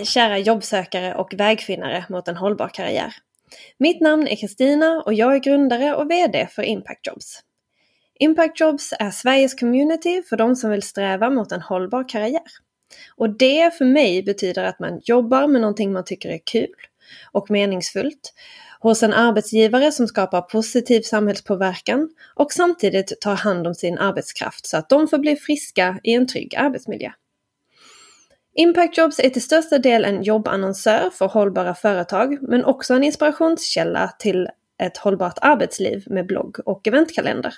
Hej kära jobbsökare och vägfinnare mot en hållbar karriär. Mitt namn är Kristina och jag är grundare och VD för Impact Jobs. Impact Jobs är Sveriges community för de som vill sträva mot en hållbar karriär. Och det för mig betyder att man jobbar med någonting man tycker är kul och meningsfullt hos en arbetsgivare som skapar positiv samhällspåverkan och samtidigt tar hand om sin arbetskraft så att de får bli friska i en trygg arbetsmiljö. Impact Jobs är till största del en jobbannonsör för hållbara företag men också en inspirationskälla till ett hållbart arbetsliv med blogg och eventkalender.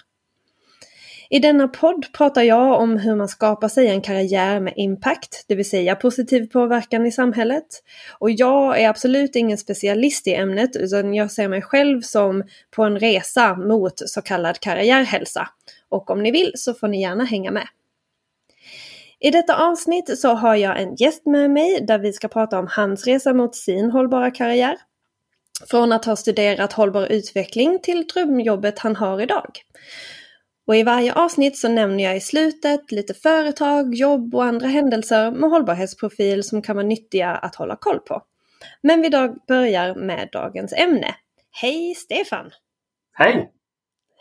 I denna podd pratar jag om hur man skapar sig en karriär med impact, det vill säga positiv påverkan i samhället. Och jag är absolut ingen specialist i ämnet utan jag ser mig själv som på en resa mot så kallad karriärhälsa. Och om ni vill så får ni gärna hänga med. I detta avsnitt så har jag en gäst med mig där vi ska prata om hans resa mot sin hållbara karriär. Från att ha studerat hållbar utveckling till drömjobbet han har idag. Och i varje avsnitt så nämner jag i slutet lite företag, jobb och andra händelser med hållbarhetsprofil som kan vara nyttiga att hålla koll på. Men vi börjar med dagens ämne. Hej Stefan! Hej!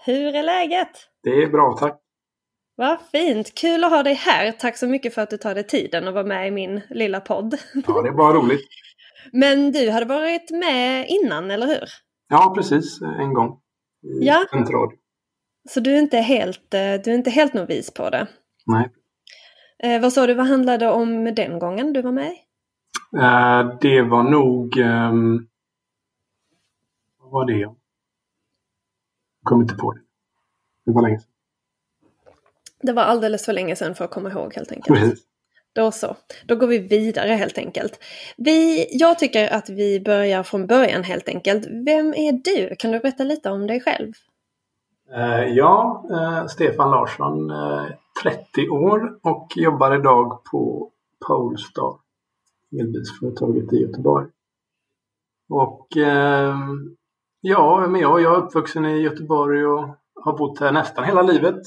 Hur är läget? Det är bra, tack. Vad fint! Kul att ha dig här. Tack så mycket för att du tar dig tiden att vara med i min lilla podd. Ja, det är bara roligt. Men du hade varit med innan, eller hur? Ja, precis. En gång. I Ja. Studentradio. Så du är inte helt, eh, du är inte helt novis på det. Nej. Eh, vad sa du, vad handlade det om den gången du var med? Eh, det var nog... ehm, vad var det? Jag kom inte på det. Det var länge sedan. Det var alldeles för länge sedan för att komma ihåg helt enkelt. Precis. Då så. Då går vi vidare helt enkelt. Vi, jag tycker att vi börjar från början helt enkelt. Vem är du? Kan du berätta lite om dig själv? Eh, ja, eh, Stefan Larsson, eh, 30 år och jobbar idag på Polestar, elbilsföretaget i Göteborg. Och ja, men jag, jag är uppvuxen i Göteborg och har bott här nästan hela livet.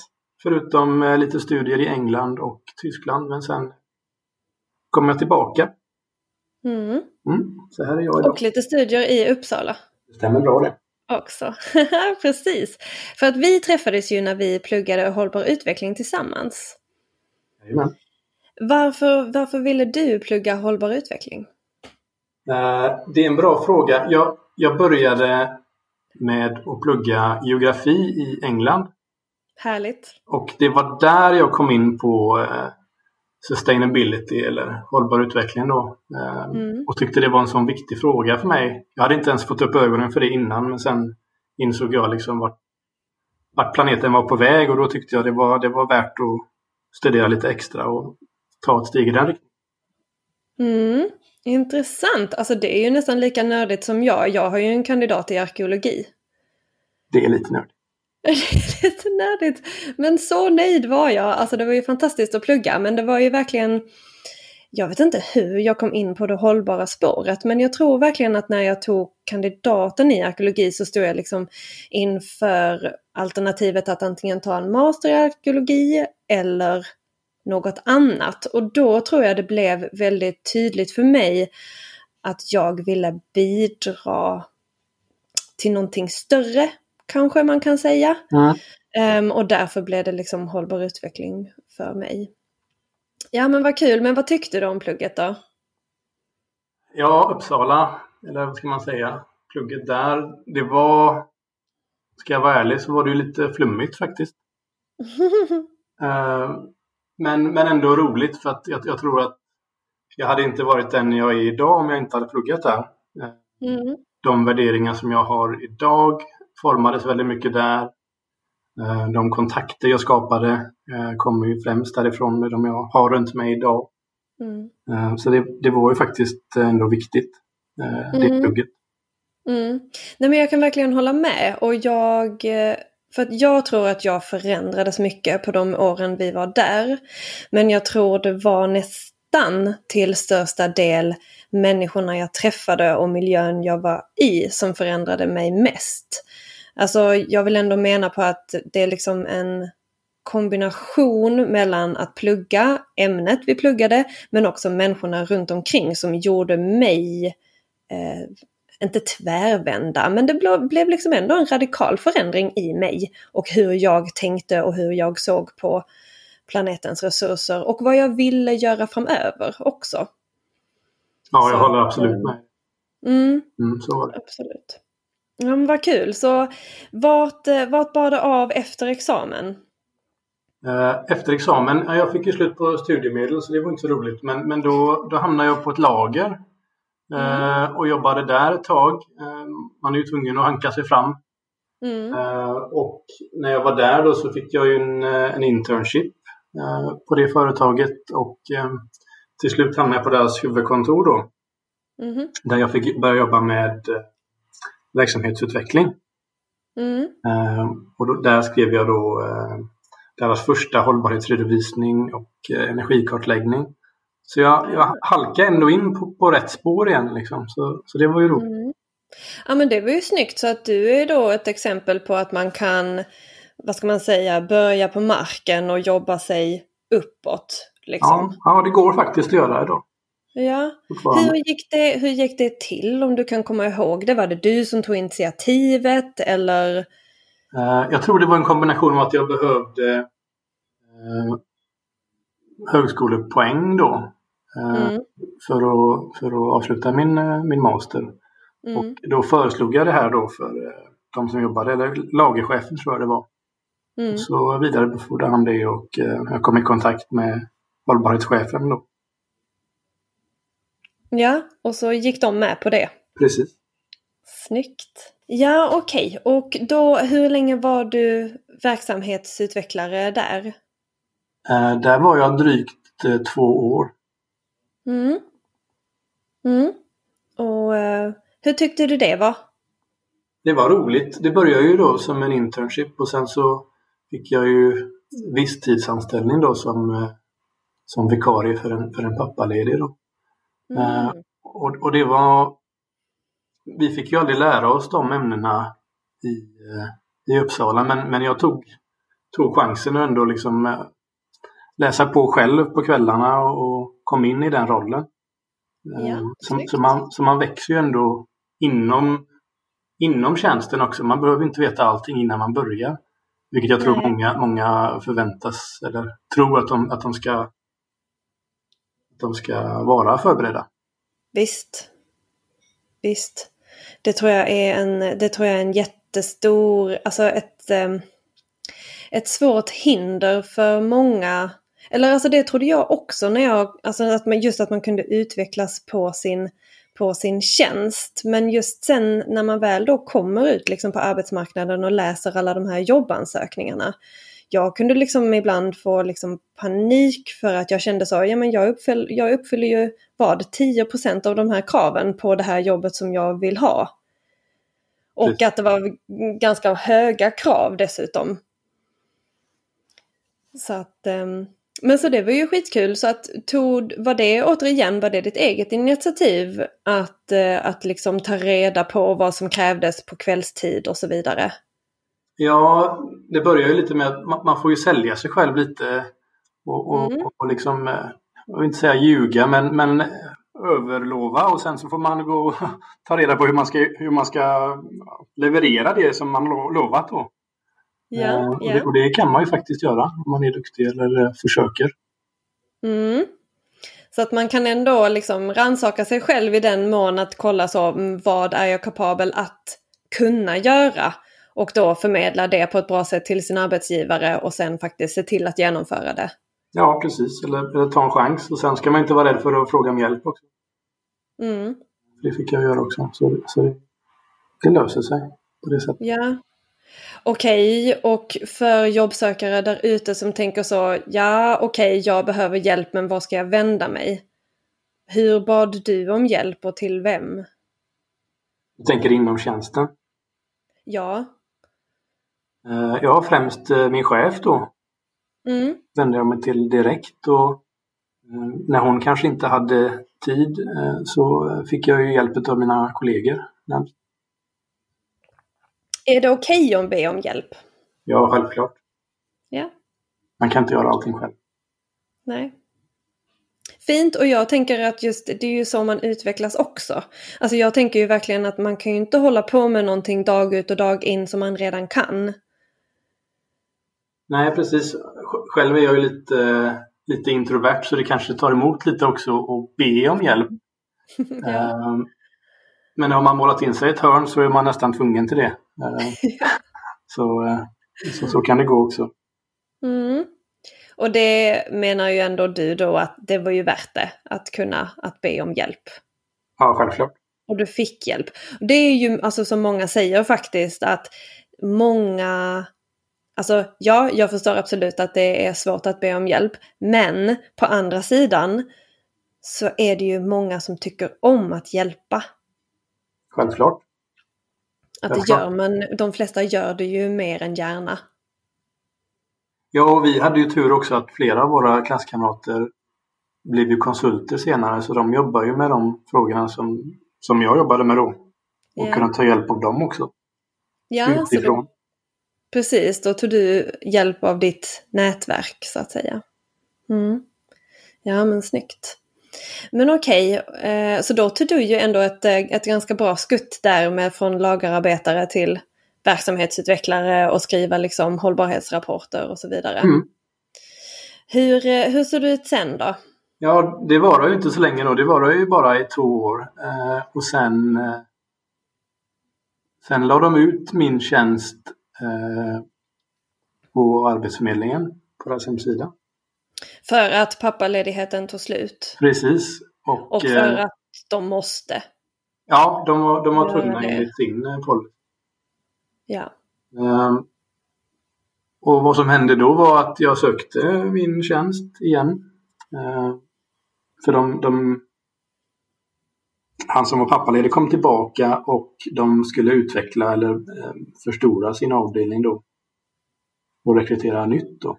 Förutom eh, lite studier i England och Tyskland. Men sen kom jag tillbaka. Mm. Mm, så här är jag idag. Och lite studier i Uppsala. Det stämmer bra det. också. Precis. För att vi träffades ju när vi pluggade hållbar utveckling tillsammans. Jajamän. Varför, varför ville du plugga hållbar utveckling? Eh, Det är en bra fråga. Jag, jag började med att plugga geografi i England. Härligt. Och det var där jag kom in på eh, sustainability eller hållbar utveckling då. Eh, Mm. Och tyckte det var en sån viktig fråga för mig. Jag hade inte ens fått upp ögonen för det innan men sen insåg jag liksom vart, vart planeten var på väg och då tyckte jag det var, det var värt att studera lite extra och ta ett steg i den riktningen. Mm. Intressant. Alltså det är ju nästan lika nördigt som jag. Jag har ju en kandidat i arkeologi. Det är lite nördigt. Det är lite nördigt. Men så nöjd var jag. Alltså det var ju fantastiskt att plugga men det var ju verkligen jag vet inte hur jag kom in på det hållbara spåret men jag tror verkligen att när jag tog kandidaten i arkeologi så stod jag liksom inför alternativet att antingen ta en master i arkeologi eller något annat. Och då tror jag det blev väldigt tydligt för mig att jag ville bidra till någonting större, kanske man kan säga. Mm. Ehm, och därför blev det liksom hållbar utveckling för mig. Ja men vad kul, men vad tyckte du om plugget då? Ja, Uppsala, eller vad ska man säga, plugget där, det var, ska jag vara ärlig, så var det ju lite flummigt faktiskt. Eh, men, men ändå roligt för att jag, jag tror att jag hade inte varit den jag är idag om jag inte hade pluggat där. Mm. De värderingar som jag har idag formades väldigt mycket där. Eh, De kontakter jag skapade eh, kommer ju främst därifrån, de jag har runt mig idag. Mm. Eh, Så det, det var ju faktiskt ändå viktigt, det Mm. plugget. Mm. Nej men jag kan verkligen hålla med och jag för att jag tror att jag förändrades mycket på de åren vi var där. Men jag tror det var nästan till största del människorna jag träffade och miljön jag var i som förändrade mig mest. Alltså jag vill ändå mena på att det är liksom en kombination mellan att plugga ämnet vi pluggade men också människorna runt omkring som gjorde mig, eh, inte tvärvända, men det blev, blev liksom ändå en radikal förändring i mig och hur jag tänkte och hur jag såg på planetens resurser och vad jag ville göra framöver också. Ja, jag så, håller absolut med. Mm, mm, så var det. Absolut. Ja, men vad kul. Så vart, eh, vart bar det av efter examen? Eh, efter examen, jag fick ju slut på studiemedel så det var inte så roligt. Men, men då, då hamnade jag på ett lager mm. och jobbade där ett tag. Man är ju tvungen att hanka sig fram. Mm. Och när jag var där då så fick jag ju en, en internship på det företaget och till slut hamnade jag på deras huvudkontor då. Mm. Där jag fick börja jobba med verksamhetsutveckling. Mm. Och då, där skrev jag då deras första hållbarhetsredovisning och eh, energikartläggning. Så jag, jag halkade ändå in på, på rätt spår igen. Liksom. Så, så det var ju roligt. Mm. Ja men det var ju snyggt så att du är då ett exempel på att man kan, vad ska man säga, börja på marken och jobba sig uppåt. Liksom. Ja, ja, det går faktiskt att göra idag. Ja. Hur gick, det, hur gick det till om du kan komma ihåg det? Var det du som tog initiativet eller? Eh, jag tror det var en kombination av att jag behövde eh, högskolepoäng då. Eh, mm. för, att, för att avsluta min, min master. Mm. Och då föreslog jag det här då för de som jobbade, eller lagerchefen tror jag det var. Mm. Så vidarebefordrade han det och jag kom i kontakt med hållbarhetschefen då. Ja, och så gick de med på det. Precis. Snyggt. Ja, okej. Okay. Och då, hur länge var du verksamhetsutvecklare där? Eh, där var jag drygt eh, två år. Mm. Mm. Och eh, hur tyckte du det var? Det var roligt. Det började ju då som en internship och sen så fick jag ju visstidsanställning då som, eh, som vikarie för en, för en pappaledig. Då. Mm. Eh, och, och det var vi fick ju aldrig lära oss de ämnena i, eh, i Uppsala men, men jag tog, tog chansen att ändå liksom eh, läsa på själv på kvällarna och kom in i den rollen. Ja, så, så, man, så man växer ju ändå inom, inom tjänsten också. Man behöver inte veta allting innan man börjar. Vilket jag tror många, många förväntas eller tror att de, att de ska de ska vara förberedda. Visst. Visst. Det tror jag är en, det tror jag är en jättestor, alltså ett, ehm, ett svårt hinder för många. Eller alltså det trodde jag också när jag, alltså att man, just att man kunde utvecklas på sin, på sin tjänst. Men just sen när man väl då kommer ut liksom på arbetsmarknaden och läser alla de här jobbansökningarna. Jag kunde liksom ibland få liksom panik för att jag kände så, ja men jag, uppfyll, jag uppfyller ju vad, 10% av de här kraven på det här jobbet som jag vill ha. Och Precis. att det var ganska höga krav dessutom. Så att, um, men så det var ju skitkul. Så att tog, var det återigen, var det ditt eget initiativ att, uh, att liksom ta reda på vad som krävdes på kvällstid och så vidare? Ja, det börjar ju lite med att man, får ju sälja sig själv lite och, och, mm. och liksom, eh, jag vill inte säga ljuga, men, men överlova och sen så får man gå och ta reda på hur man ska, hur man ska leverera det som man lovat då. Ja, eh, och, det, och, det, kan man ju faktiskt göra om man är duktig eller eh, försöker. Mm. Så att man kan ändå liksom ransaka sig själv i den mån att kolla så mm, vad är jag kapabel att kunna göra och då förmedla det på ett bra sätt till sin arbetsgivare och sen faktiskt se till att genomföra det. Ja, precis. Eller, eller ta en chans. Och sen ska man inte vara rädd för att fråga om hjälp också. Mm. Det fick jag göra också. Så, så det, det löser sig på det sättet. Ja. Okej, okay. och för jobbsökare där ute som tänker så, ja okej, okay, jag behöver hjälp, men var ska jag vända mig? Hur bad du om hjälp och till vem? Du tänker inom tjänsten? Ja. Eh, ja, främst eh, min chef då. Mm. Vände jag mig till direkt och eh, när hon kanske inte hade tid så fick jag ju hjälp av mina kollegor. Är det okej okay att be om hjälp? Ja, självklart. Ja. man kan inte göra allting själv. Nej. Fint och jag tänker att just det är ju så man utvecklas också. Alltså jag tänker ju verkligen att man kan ju inte hålla på med någonting dag ut och dag in som man redan kan. Nej precis. Själv är jag ju lite, lite introvert så det kanske tar emot lite också att be om hjälp. ja. Ehm, men har man målat in sig i ett hörn så är man nästan tvungen till det. Ehm, så, eh, så, så kan det gå också. Mm. Och det menar ju ändå du då att det var ju värt det att kunna att be om hjälp. Ja, självklart. Och du fick hjälp. Det är ju alltså som många säger faktiskt att många Alltså ja, jag förstår absolut att det är svårt att be om hjälp. Men på andra sidan så är det ju många som tycker om att hjälpa. Självklart. Att det gör man, de flesta gör det ju mer än gärna. Ja, och vi hade ju tur också att flera av våra klasskamrater blev ju konsulter senare så de jobbar ju med de frågorna som, som jag jobbade med då. Och yeah. kunna ta hjälp av dem också. Ja, så du, precis. Då tog du hjälp av ditt nätverk så att säga. Mm. Ja, men snyggt. Men okej, okay, eh, så då tog du ju ändå ett, eh, ett ganska bra skutt där med från lagerarbetare till verksamhetsutvecklare och skriva liksom hållbarhetsrapporter och så vidare. Mm. Hur, eh, hur såg det ut sen då? Ja, det var ju inte så länge då. Det var ju bara i två år. Och sen, sen la de ut min tjänst på Arbetsförmedlingen på deras hemsida. För att pappaledigheten tog slut? Precis. Och, och för eh, att de måste? Ja, de var, de var tvungna enligt sin eh, policy. Ja. Um, och vad som hände då var att jag sökte min tjänst igen. Uh, för de, de, han som var pappaledig kom tillbaka och de skulle utveckla eller uh, förstora sin avdelning då. Och rekrytera nytt då.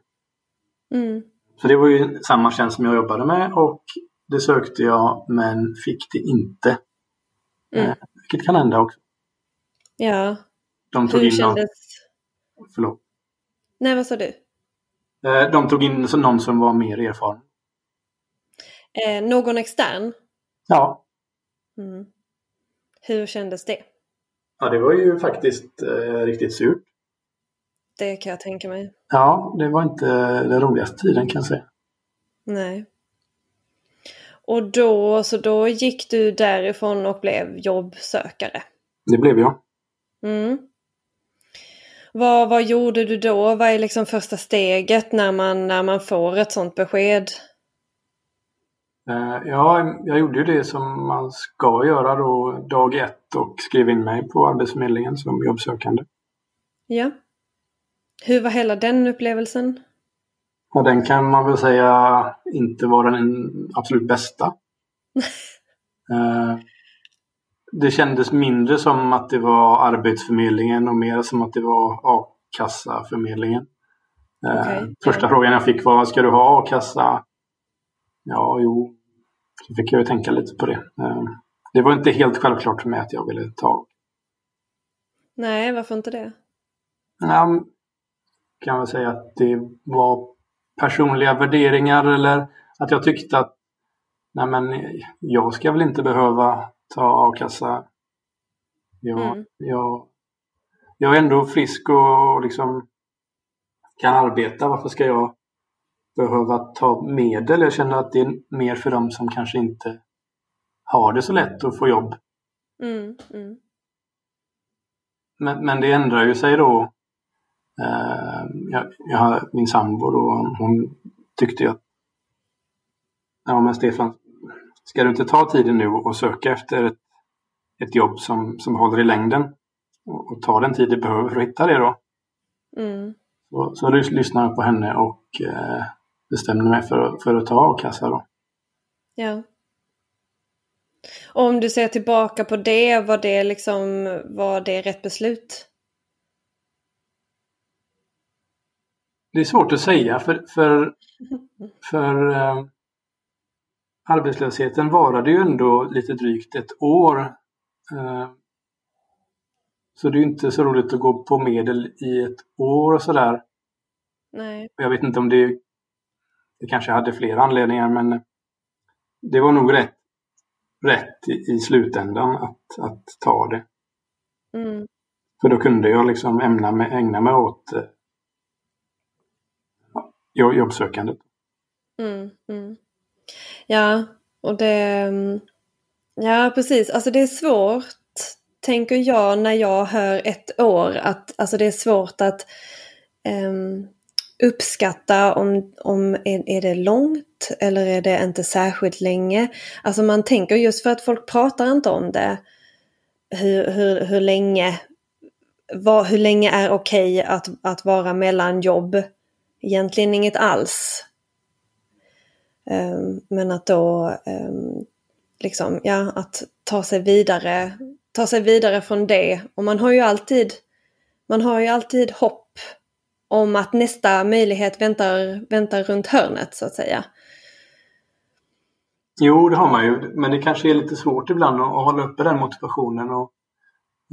Mm. Så det var ju samma tjänst som jag jobbade med och det sökte jag men fick det inte. Mm. Uh, vilket kan hända också. Ja, de tog Hur in kändes... Någon... Förlåt. Nej, vad sa du? Eh, de tog in någon som var mer erfaren. Eh, någon extern? Ja. Mm. Hur kändes det? Ja, det var ju faktiskt eh, riktigt surt. Det kan jag tänka mig. Ja, det var inte den roligaste tiden kan jag säga. Nej. Och då, så då gick du därifrån och blev jobbsökare? Det blev jag. Mm. Vad, vad gjorde du då? Vad är liksom första steget när man, när man får ett sånt besked? Uh, ja, jag gjorde ju det som man ska göra då dag ett och skrev in mig på Arbetsförmedlingen som jobbsökande. Ja. Hur var hela den upplevelsen? Ja, den kan man väl säga inte var den absolut bästa. uh, det kändes mindre som att det var Arbetsförmedlingen och mer som att det var a-kassaförmedlingen. Eh, okay. Första frågan jag fick var, ska du ha a-kassa? Ja, jo. Så fick jag ju tänka lite på det. Eh, det var inte helt självklart för mig att jag ville ta. Nej, varför inte det? Ja, kan väl säga att det var personliga värderingar eller att jag tyckte att nej men jag ska väl inte behöva ta a-kassa. Jag, mm. jag, jag är ändå frisk och liksom kan arbeta. Varför ska jag behöva ta medel? Jag känner att det är mer för dem som kanske inte har det så lätt att få jobb. Mm, mm. Men, men, det ändrar ju sig då. Eh, jag, jag har min sambo då, hon tyckte ju att Ja men Stefan, Ska du inte ta tiden nu och söka efter ett, ett jobb som, som håller i längden och, och ta den tid du behöver för att hitta det då? Mm. Så, så lyssnade jag på henne och eh, bestämde mig för, för att ta a-kassa då. Ja. Om du ser tillbaka på det, var det liksom, var det rätt beslut? Det är svårt att säga för, för, för eh, arbetslösheten varade ju ändå lite drygt ett år. Eh, så det är inte så roligt att gå på medel i ett år och sådär. Nej. Jag vet inte om det, det kanske hade fler anledningar men det var nog rätt, rätt i, slutändan att, att ta det. Mm. För då kunde jag liksom ämna mig, ägna mig åt eh, jobbsökandet. Mm, mm. Ja, och det... Mm, ja, precis. Alltså det är svårt, tänker jag, när jag hör ett år. att Alltså det är svårt att um, uppskatta om, om är, är det långt eller är det inte särskilt länge. Alltså man tänker just för att folk pratar inte om det. Hur, hur, hur länge var, hur länge är okej okay att, att vara mellan jobb? Egentligen inget alls. Um, men att då um, liksom, ja, att ta sig vidare, ta sig vidare från det. Och man har ju alltid, man har ju alltid hopp om att nästa möjlighet väntar, väntar runt hörnet så att säga. Jo, det har man ju. Men det kanske är lite svårt ibland att hålla uppe den motivationen. Och,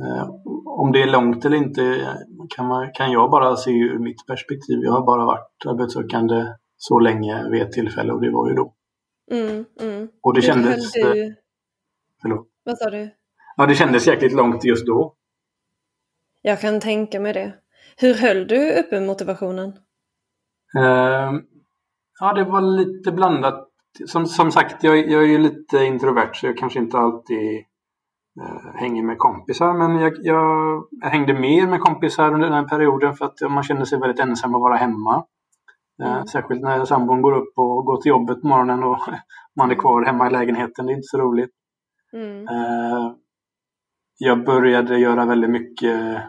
eh, om det är långt eller inte kan, man, kan jag bara se ur mitt perspektiv. Jag har bara varit arbetssökande så länge vid ett tillfälle och det var ju då. Mm, mm. Och det Hur kändes... Du... Eh, förlåt. Vad sa du? Ja, det kändes jäkligt långt just då. Jag kan tänka mig det. Hur höll du uppe motivationen? Uh, ja, det var lite blandat. Som, som sagt, jag, jag är ju lite introvert så jag kanske inte alltid uh, hänger med kompisar. Men jag, jag, jag, hängde mer med kompisar under den här perioden för att man kände sig väldigt ensam att vara hemma. Eh, mm. Särskilt när sambon går upp och går till jobbet på morgonen och man är kvar hemma i lägenheten. Det är inte så roligt. Mm. Uh, jag började göra väldigt mycket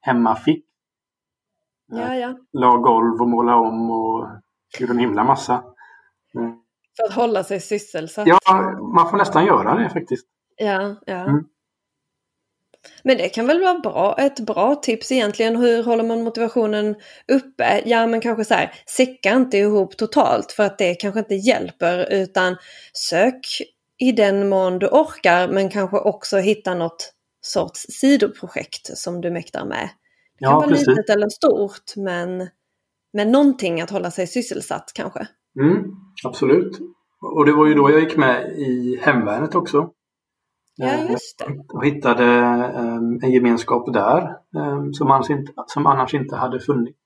hemmafick. Ja, ja. La golv och måla om och gjorde en himla massa. För att hålla sig sysselsatt? Ja, man får nästan göra det faktiskt. Ja, ja. Mm. Men det kan väl vara bra, ett bra tips egentligen. Hur håller man motivationen uppe? Ja, men kanske så här, säcka inte ihop totalt för att det kanske inte hjälper utan sök i den mån du orkar men kanske också hitta något sorts sidoprojekt som du mäktar med. Det kan ja, vara precis. litet eller stort men, men någonting att hålla sig sysselsatt kanske. Mm, absolut. Och det var ju då jag gick med i hemvärnet också. Ja, eh, just det. Och hittade um, en gemenskap där um, som, annars inte, som annars inte hade funnits.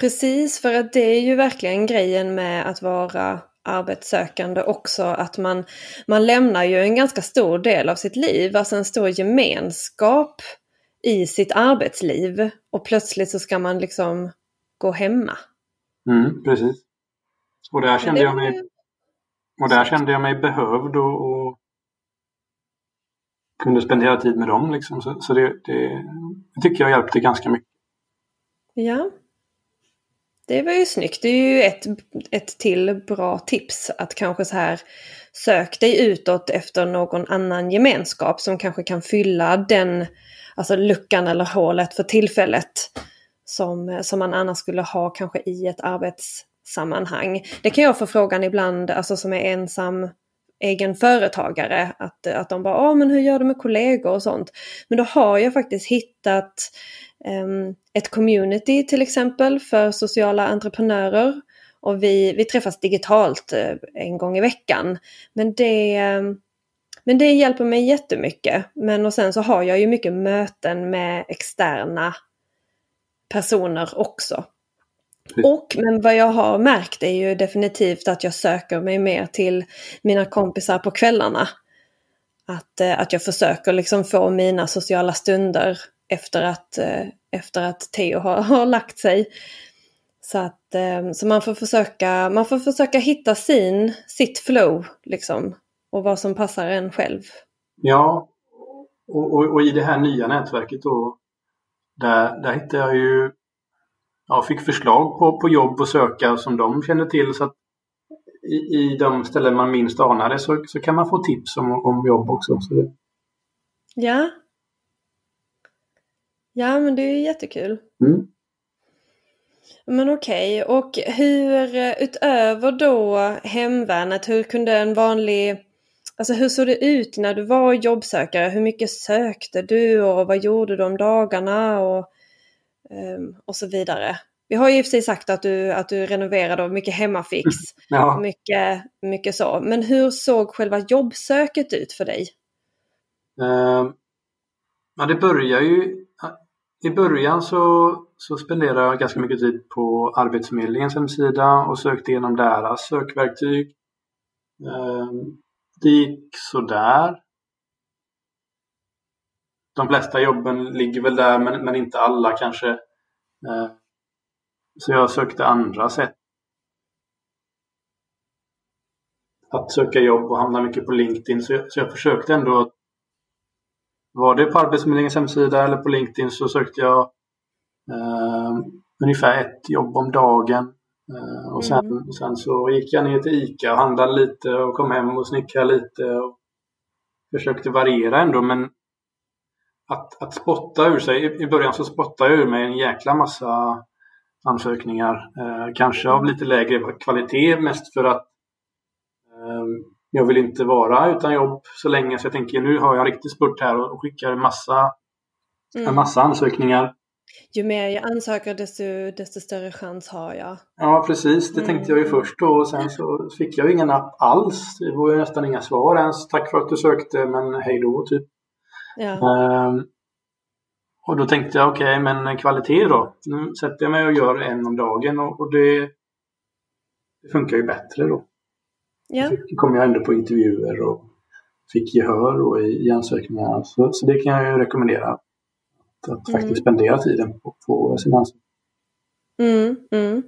Precis, för att det är ju verkligen grejen med att vara arbetssökande också att man, man lämnar ju en ganska stor del av sitt liv, alltså en stor gemenskap i sitt arbetsliv och plötsligt så ska man liksom gå hemma. Mm, precis. Och där kände, jag mig, och där kände jag mig behövd och, och kunde spendera tid med dem. Liksom. Så, så det, det, det tycker jag hjälpte ganska mycket. Ja. Det var ju snyggt. Det är ju ett, ett till bra tips att kanske så här sök dig utåt efter någon annan gemenskap som kanske kan fylla den alltså luckan eller hålet för tillfället som, som man annars skulle ha kanske i ett arbetssammanhang. Det kan jag få frågan ibland, alltså som är ensam egen företagare. Att, att de bara, ja men hur gör du med kollegor och sånt. Men då har jag faktiskt hittat um, ett community till exempel för sociala entreprenörer. Och vi, vi träffas digitalt eh, en gång i veckan. Men det, ehm, men det hjälper mig jättemycket. Men och sen så har jag ju mycket möten med externa personer också. Och, men vad jag har märkt är ju definitivt att jag söker mig mer till mina kompisar på kvällarna. Att, eh, att jag försöker liksom få mina sociala stunder efter att, eh, efter att Theo har, har lagt sig. Så, att, eh, så man, får försöka, man får försöka hitta sin, sitt flow liksom. Och vad som passar en själv. Ja, och, och, och i det här nya nätverket då, där, där hittar jag ju ja, fick förslag på, på jobb att söka som de känner till. Så att i, i de ställen man minst anade så, så kan man få tips om, om jobb också. Så. Ja. Ja, men det är jättekul. Mm. Men okej, okay. och hur utöver då hemvärnet, hur kunde en vanlig Alltså hur såg det ut när du var jobbsökare? Hur mycket sökte du och vad gjorde du om dagarna och, och så vidare? Vi har ju i och för sig sagt att du, att du renoverade och mycket hemmafix. Ja. Mycket, mycket så. Men hur såg själva jobbsöket ut för dig? Eh, ja, det börjar ju... I början så, så spenderade jag ganska mycket tid på Arbetsförmedlingens hemsida och sökte igenom deras sökverktyg. Eh, det gick sådär. De flesta jobben ligger väl där men, men inte alla kanske. Eh, så jag sökte andra sätt. Att söka jobb och hamna mycket på LinkedIn. Så jag, så jag försökte ändå var det på Arbetsförmedlingens hemsida eller på LinkedIn så sökte jag eh, ungefär ett jobb om dagen. Eh, och sen, mm. sen, så gick jag ner till ICA och handlade lite och kom hem och snickrade lite. Och försökte variera ändå men att, att spotta ur sig. I början så spottade jag ur mig en jäkla massa ansökningar. Eh, kanske av lite lägre kvalitet mest för att eh, jag vill inte vara utan jobb så länge så jag tänker nu har jag en riktig spurt här och skickar en massa, mm. en massa ansökningar. Ju mer jag ansöker desto, desto större chans har jag. Ja precis, det mm. tänkte jag ju först då och sen så fick jag ingen app alls. Det var ju nästan inga svar ens. Tack för att du sökte men hej då typ. Ja. Um, och då tänkte jag okej okay, men kvalitet då. Nu sätter jag mig och gör en om dagen och, och det, det funkar ju bättre då. Ja. Så kom jag ändå på intervjuer och fick gehör och i, i ansökningarna. Så, så det kan jag ju rekommendera. Att, att mm. faktiskt spendera tiden på, på sin ansökan. Mm, mm.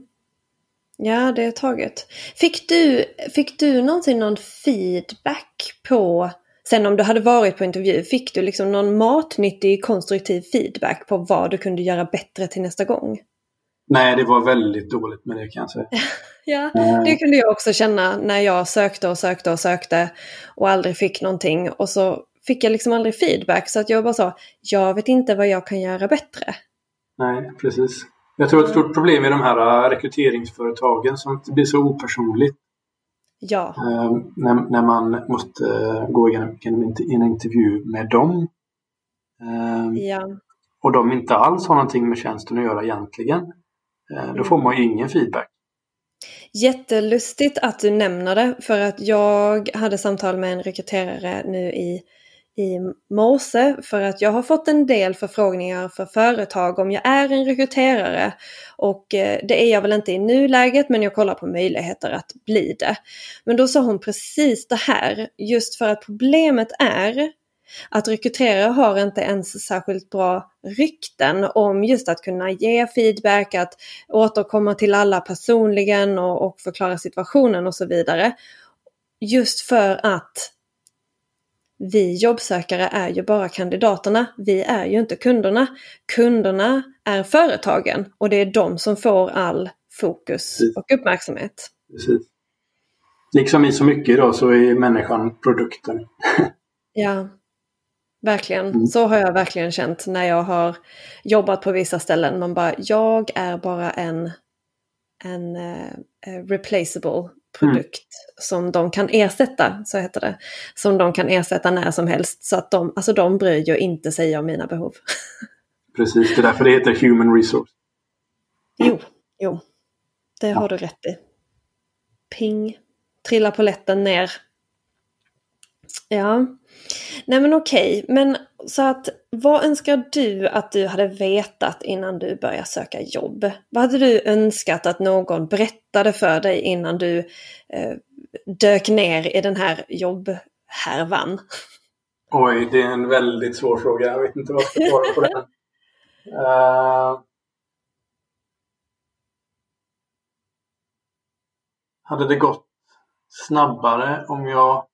Ja, det är taget. Fick du, fick du någonsin någon feedback på, sen om du hade varit på intervju, fick du liksom någon matnyttig konstruktiv feedback på vad du kunde göra bättre till nästa gång? Nej, det var väldigt dåligt med det kan jag säga. ja, eh. det kunde jag också känna när jag sökte och sökte och sökte och aldrig fick någonting. Och så fick jag liksom aldrig feedback så att jag bara sa, jag vet inte vad jag kan göra bättre. Nej, precis. Jag tror att ett stort problem är de här äh, rekryteringsföretagen som blir så opersonligt. Ja. Eh, när, när man måste äh, gå igenom, en intervju med dem. Eh, ja. Och de inte alls har någonting med tjänsten att göra egentligen. Eh, då får man ju ingen feedback. Jättelustigt att du nämner det för att jag hade samtal med en rekryterare nu i, i morse för att jag har fått en del förfrågningar för företag om jag är en rekryterare och eh, det är jag väl inte i nuläget men jag kollar på möjligheter att bli det. Men då sa hon precis det här just för att problemet är att rekryterare har inte ens särskilt bra rykten om just att kunna ge feedback, att återkomma till alla personligen och, och förklara situationen och så vidare. Just för att vi jobbsökare är ju bara kandidaterna. Vi är ju inte kunderna. Kunderna är företagen och det är de som får all fokus och uppmärksamhet. Precis. Liksom i så mycket idag så är människan produkten. ja, Verkligen. Mm. Så har jag verkligen känt när jag har jobbat på vissa ställen. Man bara, jag är bara en, en uh, replaceable produkt mm. som de kan ersätta, så heter det. Som de kan ersätta när som helst. Så att de, alltså de bryr ju inte sig om mina behov. Precis, det är därför det heter Human Resource. Jo, jo. Det ja. har du rätt i. Ping. Trillar på lätten ner. Ja. Nej men okej, men så att vad önskar du att du hade vetat innan du började söka jobb? Vad hade du önskat att någon berättade för dig innan du eh, dök ner i den här jobbhärvan? Oj, det är en väldigt svår fråga. Jag vet inte vad jag ska svara på den. Uh... Hade det gått snabbare om jag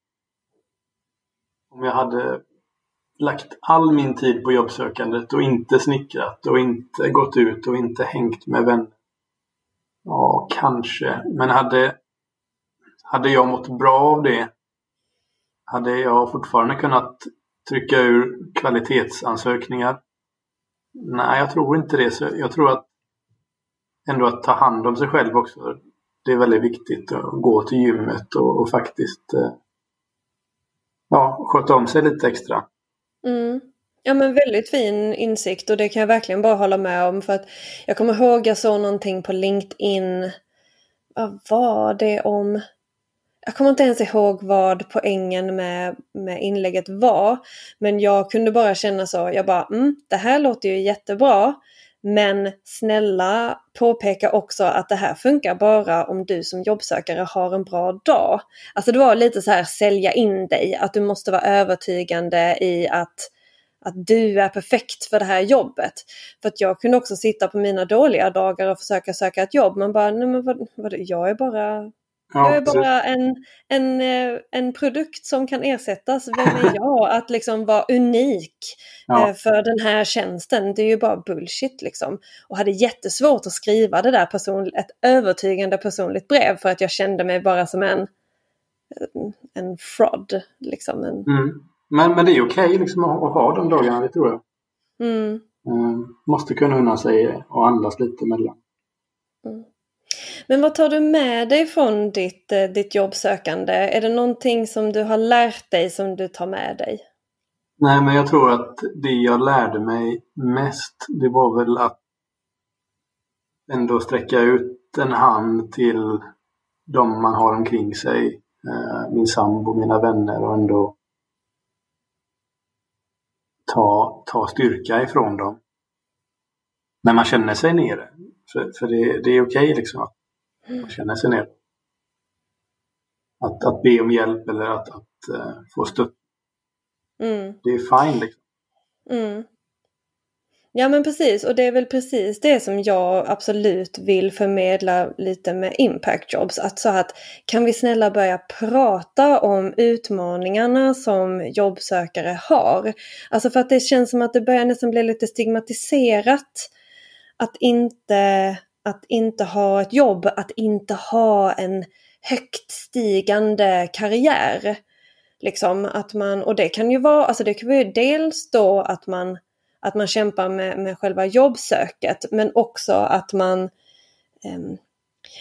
om jag hade lagt all min tid på jobbsökandet och inte snickrat och inte gått ut och inte hängt med vänner. Ja, kanske. Men hade, hade jag mått bra av det hade jag fortfarande kunnat trycka ur kvalitetsansökningar? Nej, jag tror inte det. Så jag tror att ändå att ta hand om sig själv också. Det är väldigt viktigt att gå till gymmet och, och faktiskt eh, ja, sköta om sig lite extra. Mm. Ja men väldigt fin insikt och det kan jag verkligen bara hålla med om för att jag kommer ihåg jag såg någonting på LinkedIn. Vad var det om? Jag kommer inte ens ihåg vad poängen med, med inlägget var. Men jag kunde bara känna så, jag bara mm, det här låter ju jättebra. Men snälla påpeka också att det här funkar bara om du som jobbsökare har en bra dag. Alltså det var lite så här sälja in dig, att du måste vara övertygande i att att du är perfekt för det här jobbet. För att jag kunde också sitta på mina dåliga dagar och försöka söka ett jobb. Men bara, nej men vad, vad, jag är bara Ja, jag är bara en, en, eh, en produkt som kan ersättas. Vem är jag att liksom vara unik ja. Eh, för den här tjänsten? Det är ju bara bullshit liksom. Och hade jättesvårt att skriva det där person, ett övertygande personligt brev för att jag kände mig bara som en, en fraud. Liksom. En... Mm. Men, men det är okej okay, liksom, att, ha de dagarna, det tror jag. Mm. Mm. Måste kunna unna sig och andas lite emellan. Mm. Men vad tar du med dig från ditt, eh, ditt jobbsökande? Är det någonting som du har lärt dig som du tar med dig? Nej, men jag tror att det jag lärde mig mest, det var väl att ändå sträcka ut en hand till de man har omkring sig. Eh, min sambo, mina vänner och ändå ta, ta styrka ifrån dem. När man känner sig nere. För, för det, det är okej okay liksom att man känner sig nere. Att, att be om hjälp eller att, att uh, få stöd. Mm. Det är fine liksom. Mm. Ja men precis och det är väl precis det som jag absolut vill förmedla lite med Impact Jobs. Att så att kan vi snälla börja prata om utmaningarna som jobbsökare har. Alltså för att det känns som att det börjar nästan bli lite stigmatiserat att inte, att inte ha ett jobb, att inte ha en högt stigande karriär. Liksom att man, och det kan ju vara, alltså det kan ju dels då att man att man kämpar med, med själva jobbsöket men också att man eh,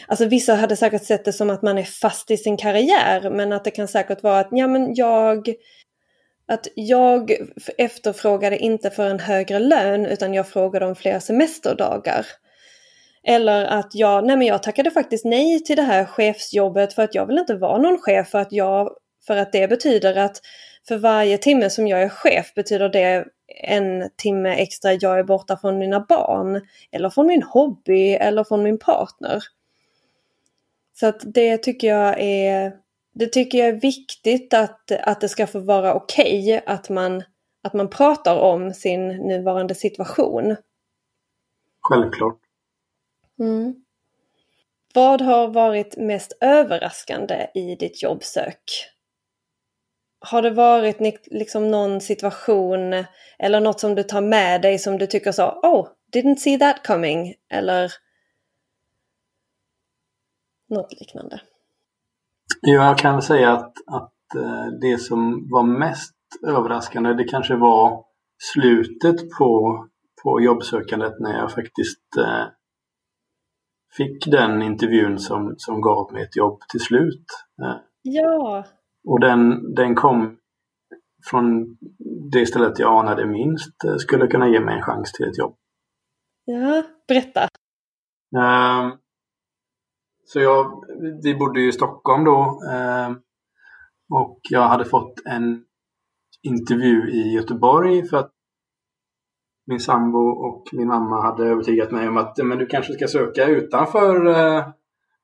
Alltså vissa hade säkert sett det som att man är fast i sin karriär men att det kan säkert vara att ja men jag att jag efterfrågade inte för en högre lön utan jag frågade om fler semesterdagar. Eller att jag, nej men jag tackade faktiskt nej till det här chefsjobbet för att jag vill inte vara någon chef för att jag, för att det betyder att för varje timme som jag är chef betyder det en timme extra jag är borta från mina barn. Eller från min hobby eller från min partner. Så att det tycker jag är det tycker jag är viktigt att, att det ska få vara okej okay, att, man, att man pratar om sin nuvarande situation. Självklart. Mm. Vad har varit mest överraskande i ditt jobbsök? Har det varit liksom någon situation eller något som du tar med dig som du tycker så, oh, didn't see that coming, eller något liknande? Jag kan säga att, att eh, det som var mest överraskande det kanske var slutet på, på jobbsökandet när jag faktiskt eh, fick den intervjun som, som gav mig ett jobb till slut. Ja. Och den, den kom från det stället jag anade minst eh, skulle kunna ge mig en chans till ett jobb. Ja, berätta. Uh, så jag, vi bodde i Stockholm då uh, och jag hade fått en intervju i Göteborg för att min sambo och min mamma hade övertygat mig om att men du kanske ska söka utanför eh,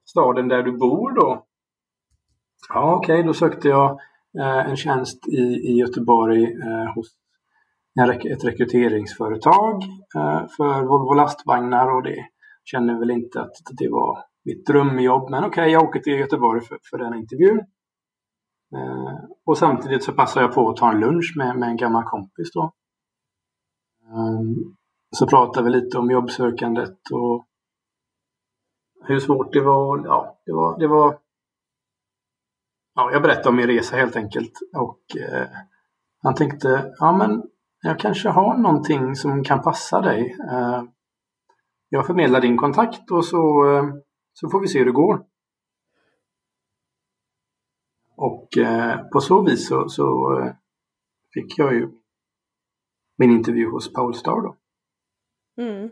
staden där du bor då. Ja, okej, okay, då sökte jag eh, en tjänst i, i Göteborg eh, hos ett rekryteringsföretag eh, för Volvo lastvagnar och det kände väl inte att det var mitt drömjobb. Men okej, okay, jag åker till Göteborg för, för den intervjun. Eh, och samtidigt så passar jag på att ta en lunch med, med en gammal kompis då. Ehm, så pratade vi lite om jobbsökandet och hur svårt det var. Ja, det var, det var ja, jag berättade om min resa helt enkelt. Och eh, han tänkte, ja men jag kanske har någonting som kan passa dig. Eh, jag förmedlar din kontakt och så, eh, så får vi se hur det går. Och eh, på så vis så, så eh, fick jag ju min intervju hos Polestar då. Mm.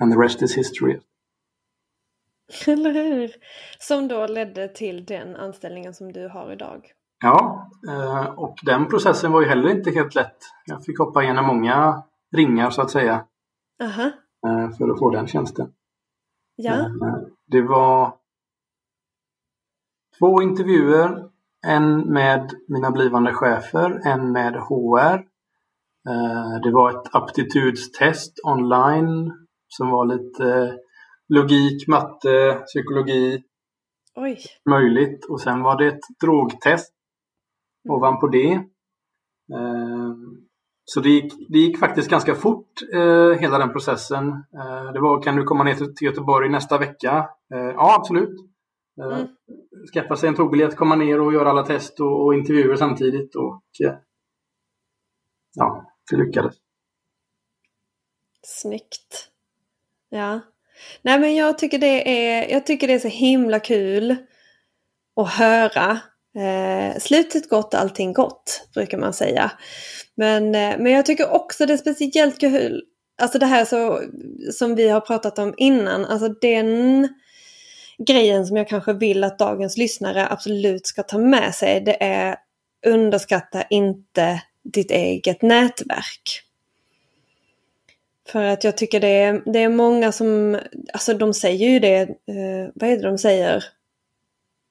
And the rest is history. Eller hur? Som då ledde till den anställningen som du har idag. Ja, eh, och den processen var ju heller inte helt lätt. Jag fick hoppa igenom många ringar så att säga. Aha. Eh, för att få den tjänsten. Ja. Eh, det var två intervjuer. En med mina blivande chefer, en med HR. Det var ett aptitudstest online som var lite logik, matte, psykologi. Oj. Möjligt. Och sen var det ett drogtest Mm. ovanpå det. Eh, så det gick, det gick faktiskt ganska fort eh, hela den processen. Eh, det var kan du komma ner till Göteborg nästa vecka? Ja absolut. Mm. Skaffa sig en tågbiljett, komma ner och göra alla test och, och intervjuer samtidigt. Och, ja, det lyckades. Snyggt. Ja. Nej men jag tycker det är, jag tycker det är så himla kul att höra. Eh, slutet gott, allting gott, brukar man säga. Men, eh, men jag tycker också det är speciellt kul, alltså det här så, som vi har pratat om innan, alltså den grejen som jag kanske vill att dagens lyssnare absolut ska ta med sig, det är underskatta inte ditt eget nätverk. För att jag tycker det är, det är många som, alltså de säger ju det, eh, vad är det de säger?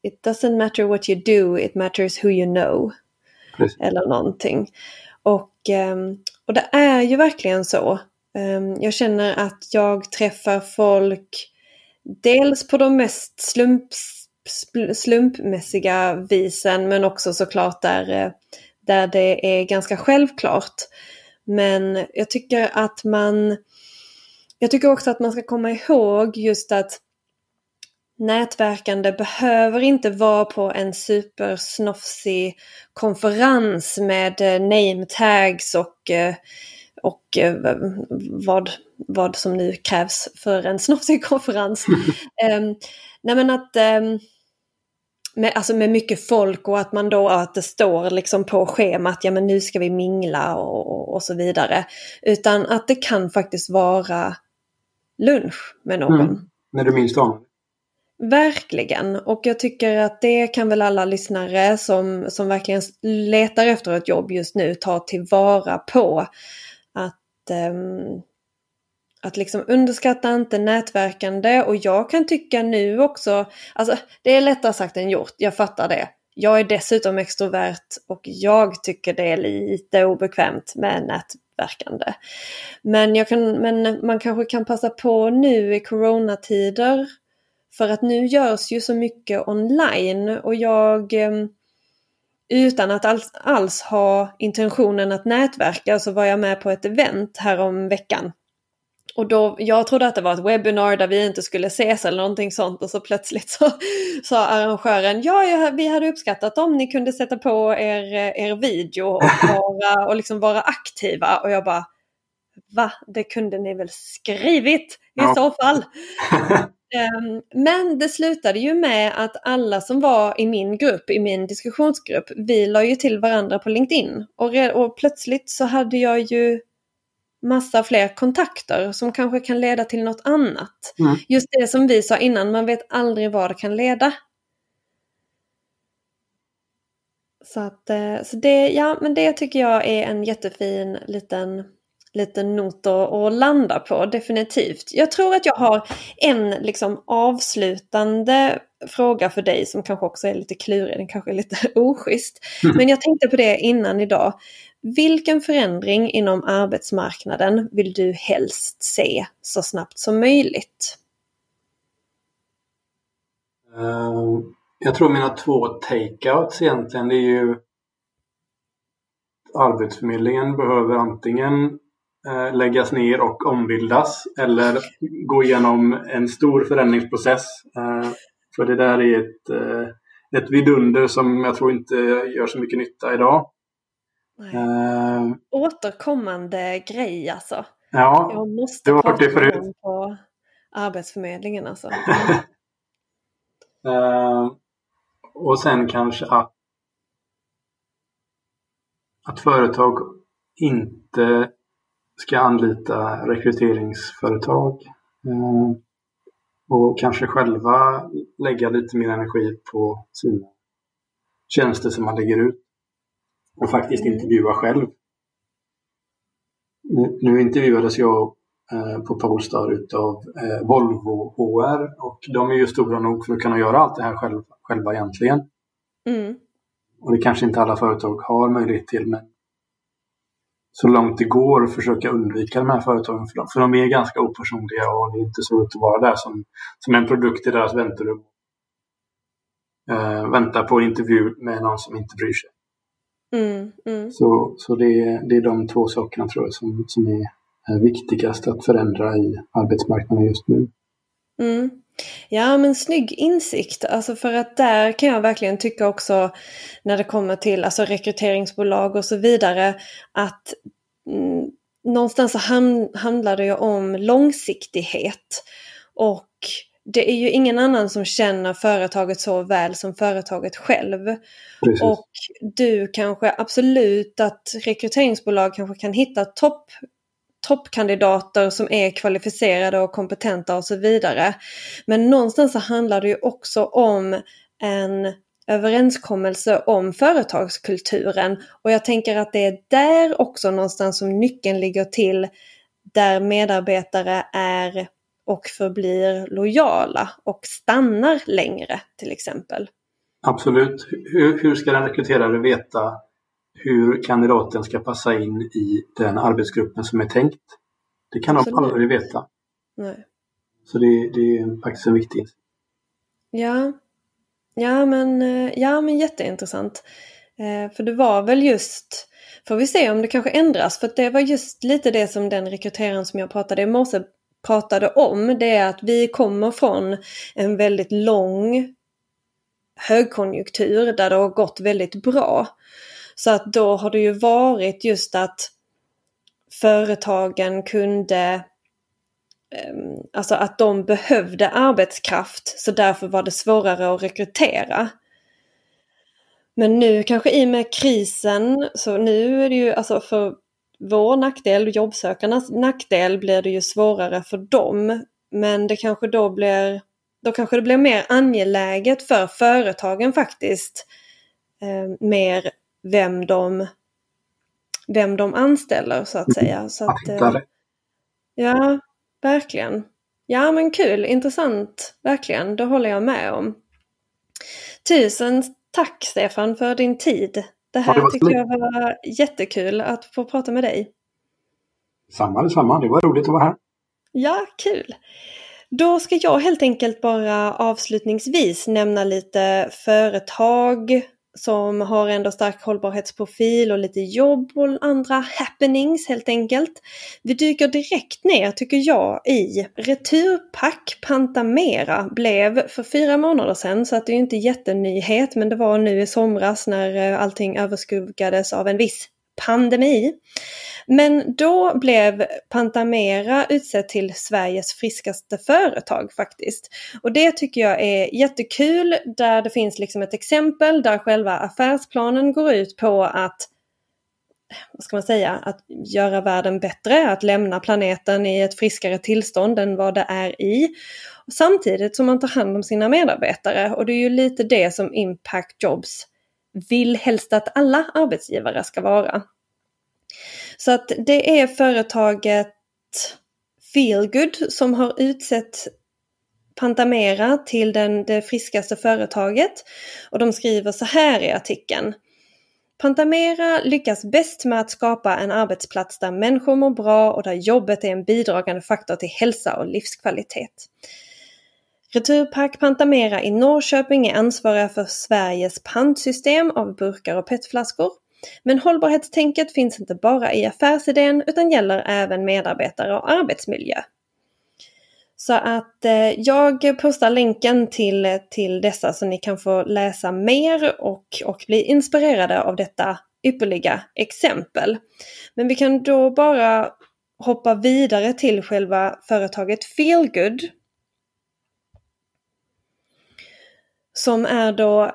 It doesn't matter what you do, it matters who you know. Precis. Eller någonting. Och, eh, och det är ju verkligen så. Eh, jag känner att jag träffar folk dels på de mest slumps, slumpmässiga visen men också såklart där, eh, där det är ganska självklart. Men jag tycker att man Jag tycker också att man ska komma ihåg just att nätverkande behöver inte vara på en supersnofsig konferens med eh, name tags och, eh, och vad, vad som nu krävs för en snofsig konferens. um, nej men att um, med, alltså med mycket folk och att man då att det står liksom på schemat, ja men nu ska vi mingla och, och, och så vidare. Utan att det kan faktiskt vara lunch med någon. Mm, när du minst anar Verkligen. Och jag tycker att det kan väl alla lyssnare som, som verkligen letar efter ett jobb just nu ta tillvara på. Att, um, att liksom underskatta inte nätverkande och jag kan tycka nu också, alltså det är lättare sagt än gjort, jag fattar det. Jag är dessutom extrovert och jag tycker det är lite obekvämt med nätverkande. Men, jag kan, men man kanske kan passa på nu i coronatider för att nu görs ju så mycket online och jag ehm, utan att alls, alls ha intentionen att nätverka så var jag med på ett event här om veckan och då, jag trodde att det var ett webbinar där vi inte skulle ses eller någonting sånt och så plötsligt så sa arrangören ja, vi hade uppskattat om ni kunde sätta på er, er video och vara, och liksom vara aktiva och jag bara va, det kunde ni väl skrivit i ja. så fall. um, men det slutade ju med att alla som var i min grupp, i min diskussionsgrupp, vi la ju till varandra på LinkedIn och, och plötsligt så hade jag ju massa fler kontakter som kanske kan leda till något annat. Mm. Just det som vi sa innan, man vet aldrig vad det kan leda. Så, att, eh, så det, ja, men det tycker jag är en jättefin liten, liten not att landa på, definitivt. Jag tror att jag har en liksom avslutande fråga för dig som kanske också är lite klurig, den kanske är lite oschysst. Mm. Men jag tänkte på det innan idag. Vilken förändring inom arbetsmarknaden vill du helst se så snabbt som möjligt? Eh, jag tror mina två takeouts egentligen är ju Arbetsförmedlingen behöver antingen eh, läggas ner och ombildas eller gå igenom en stor förändringsprocess. Eh, för det där är ett, ett vidunder som jag tror inte gör så mycket nytta idag. Uh, Återkommande grej alltså. Ja, jag måste det var det förut. på Arbetsförmedlingen alltså. uh, och sen kanske att, att företag inte ska anlita rekryteringsföretag eh, och kanske själva lägga lite mer energi på sina tjänster som man lägger ut och faktiskt intervjua själv. Nu, nu intervjuades jag eh, på Polestar utav eh, Volvo HR och de är ju stora nog för att kunna göra allt det här själv, själva egentligen. Mm. Och det kanske inte alla företag har möjlighet till men så långt det går försöka undvika de här företagen för de, för de är ganska opersonliga och det är inte så roligt att vara där som, som en produkt i deras väntrum. Uh, vänta på intervju med någon som inte bryr sig. Mm, mm. Så, så det, är, det är de två sakerna tror jag som, som är viktigast att förändra i arbetsmarknaden just nu. Mm. Ja men snygg insikt, alltså för att där kan jag verkligen tycka också när det kommer till alltså rekryteringsbolag och så vidare att mm, någonstans så handlar det ju om långsiktighet. Och det är ju ingen annan som känner företaget så väl som företaget själv. Precis. Och du kanske absolut att rekryteringsbolag kanske kan hitta topp toppkandidater som är kvalificerade och kompetenta och så vidare. Men någonstans så handlar det ju också om en överenskommelse om företagskulturen. Och jag tänker att det är där också någonstans som nyckeln ligger till där medarbetare är och förblir lojala och stannar längre till exempel. Absolut. Hur, hur ska den rekryterare veta hur kandidaten ska passa in i den arbetsgruppen som är tänkt. Det kan de aldrig veta. Nej. Så det, det är faktiskt en viktig Ja. Ja men, ja, men jätteintressant. Eh, för det var väl just, får vi se om det kanske ändras, för det var just lite det som den rekryteraren som jag pratade i morse pratade om. Det är att vi kommer från en väldigt lång högkonjunktur där det har gått väldigt bra. Så att då har det ju varit just att företagen kunde ehm, Alltså att de behövde arbetskraft så därför var det svårare att rekrytera. Men nu kanske i och med krisen, så nu är det ju alltså för vår nackdel, jobbsökarnas nackdel, blir det ju svårare för dem. Men det kanske då blir, då kanske det blir mer angeläget för företagen faktiskt. Eh, mer vem de, vem de anställer så att säga. Så att, eh, ja, verkligen. Ja men kul, intressant, verkligen. Det håller jag med om. Tusen tack Stefan för din tid. Det här ja, det tyckte jag var jättekul att få prata med dig. Samma detsamma, det var roligt att vara här. Ja, kul. Då ska jag helt enkelt bara avslutningsvis nämna lite företag som har ändå stark hållbarhetsprofil och lite jobb och andra happenings helt enkelt. Vi dyker direkt ner, tycker jag, i Returpack Pantamera blev för fyra månader sedan, så att det är inte jättenyhet, men det var nu i somras när eh, allting överskuggades av en viss pandemi. Men då blev Pantamera utsett till Sveriges friskaste företag faktiskt. Och det tycker jag är jättekul där det finns liksom ett exempel där själva affärsplanen går ut på att vad ska man säga, att göra världen bättre, att lämna planeten i ett friskare tillstånd än vad det är i. Samtidigt som man tar hand om sina medarbetare och det är ju lite det som Impact Jobs vill helst att alla arbetsgivare ska vara. Så att det är företaget Feelgood som har utsett Pantamera till den, det friskaste företaget. Och de skriver så här i artikeln. Pantamera lyckas bäst med att skapa en arbetsplats där människor mår bra och där jobbet är en bidragande faktor till hälsa och livskvalitet. Returpack Pantamera i Norrköping är ansvariga för Sveriges pantsystem av burkar och petflaskor. Men hållbarhetstänket finns inte bara i affärsidén utan gäller även medarbetare och arbetsmiljö. Så att eh, jag postar länken till, till dessa så ni kan få läsa mer och, och bli inspirerade av detta ypperliga exempel. Men vi kan då bara hoppa vidare till själva företaget Feelgood. Som är då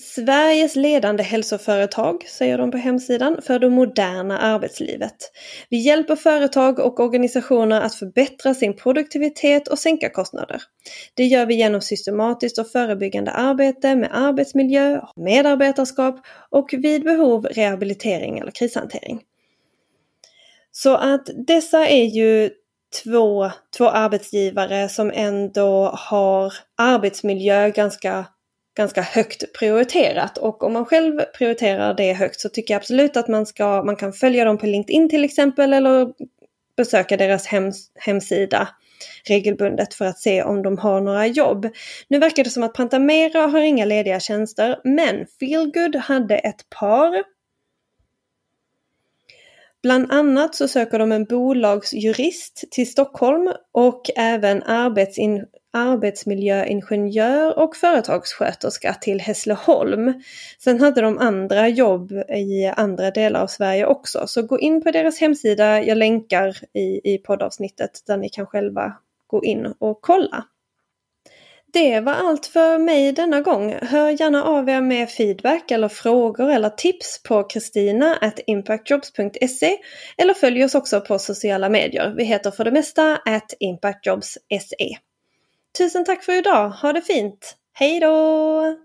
Sveriges ledande hälsoföretag, säger de på hemsidan, för det moderna arbetslivet. Vi hjälper företag och organisationer att förbättra sin produktivitet och sänka kostnader. Det gör vi genom systematiskt och förebyggande arbete med arbetsmiljö, medarbetarskap och vid behov rehabilitering eller krishantering. Så att dessa är ju två, två arbetsgivare som ändå har arbetsmiljö ganska ganska högt prioriterat och om man själv prioriterar det högt så tycker jag absolut att man, ska, man kan följa dem på LinkedIn till exempel eller besöka deras hems, hemsida regelbundet för att se om de har några jobb. Nu verkar det som att Pantamera har inga lediga tjänster men Feelgood hade ett par. Bland annat så söker de en bolagsjurist till Stockholm och även arbetsin arbetsmiljöingenjör och företagssköterska till Hässleholm. Sen hade de andra jobb i andra delar av Sverige också. Så gå in på deras hemsida, jag länkar i, i poddavsnittet där ni kan själva gå in och kolla. Det var allt för mig denna gång. Hör gärna av er med feedback eller frågor eller tips på kristina.impactjobs.se eller följ oss också på sociala medier. Vi heter för det mesta at impactjobs.se. Tusen tack för idag. Ha det fint. Hej då!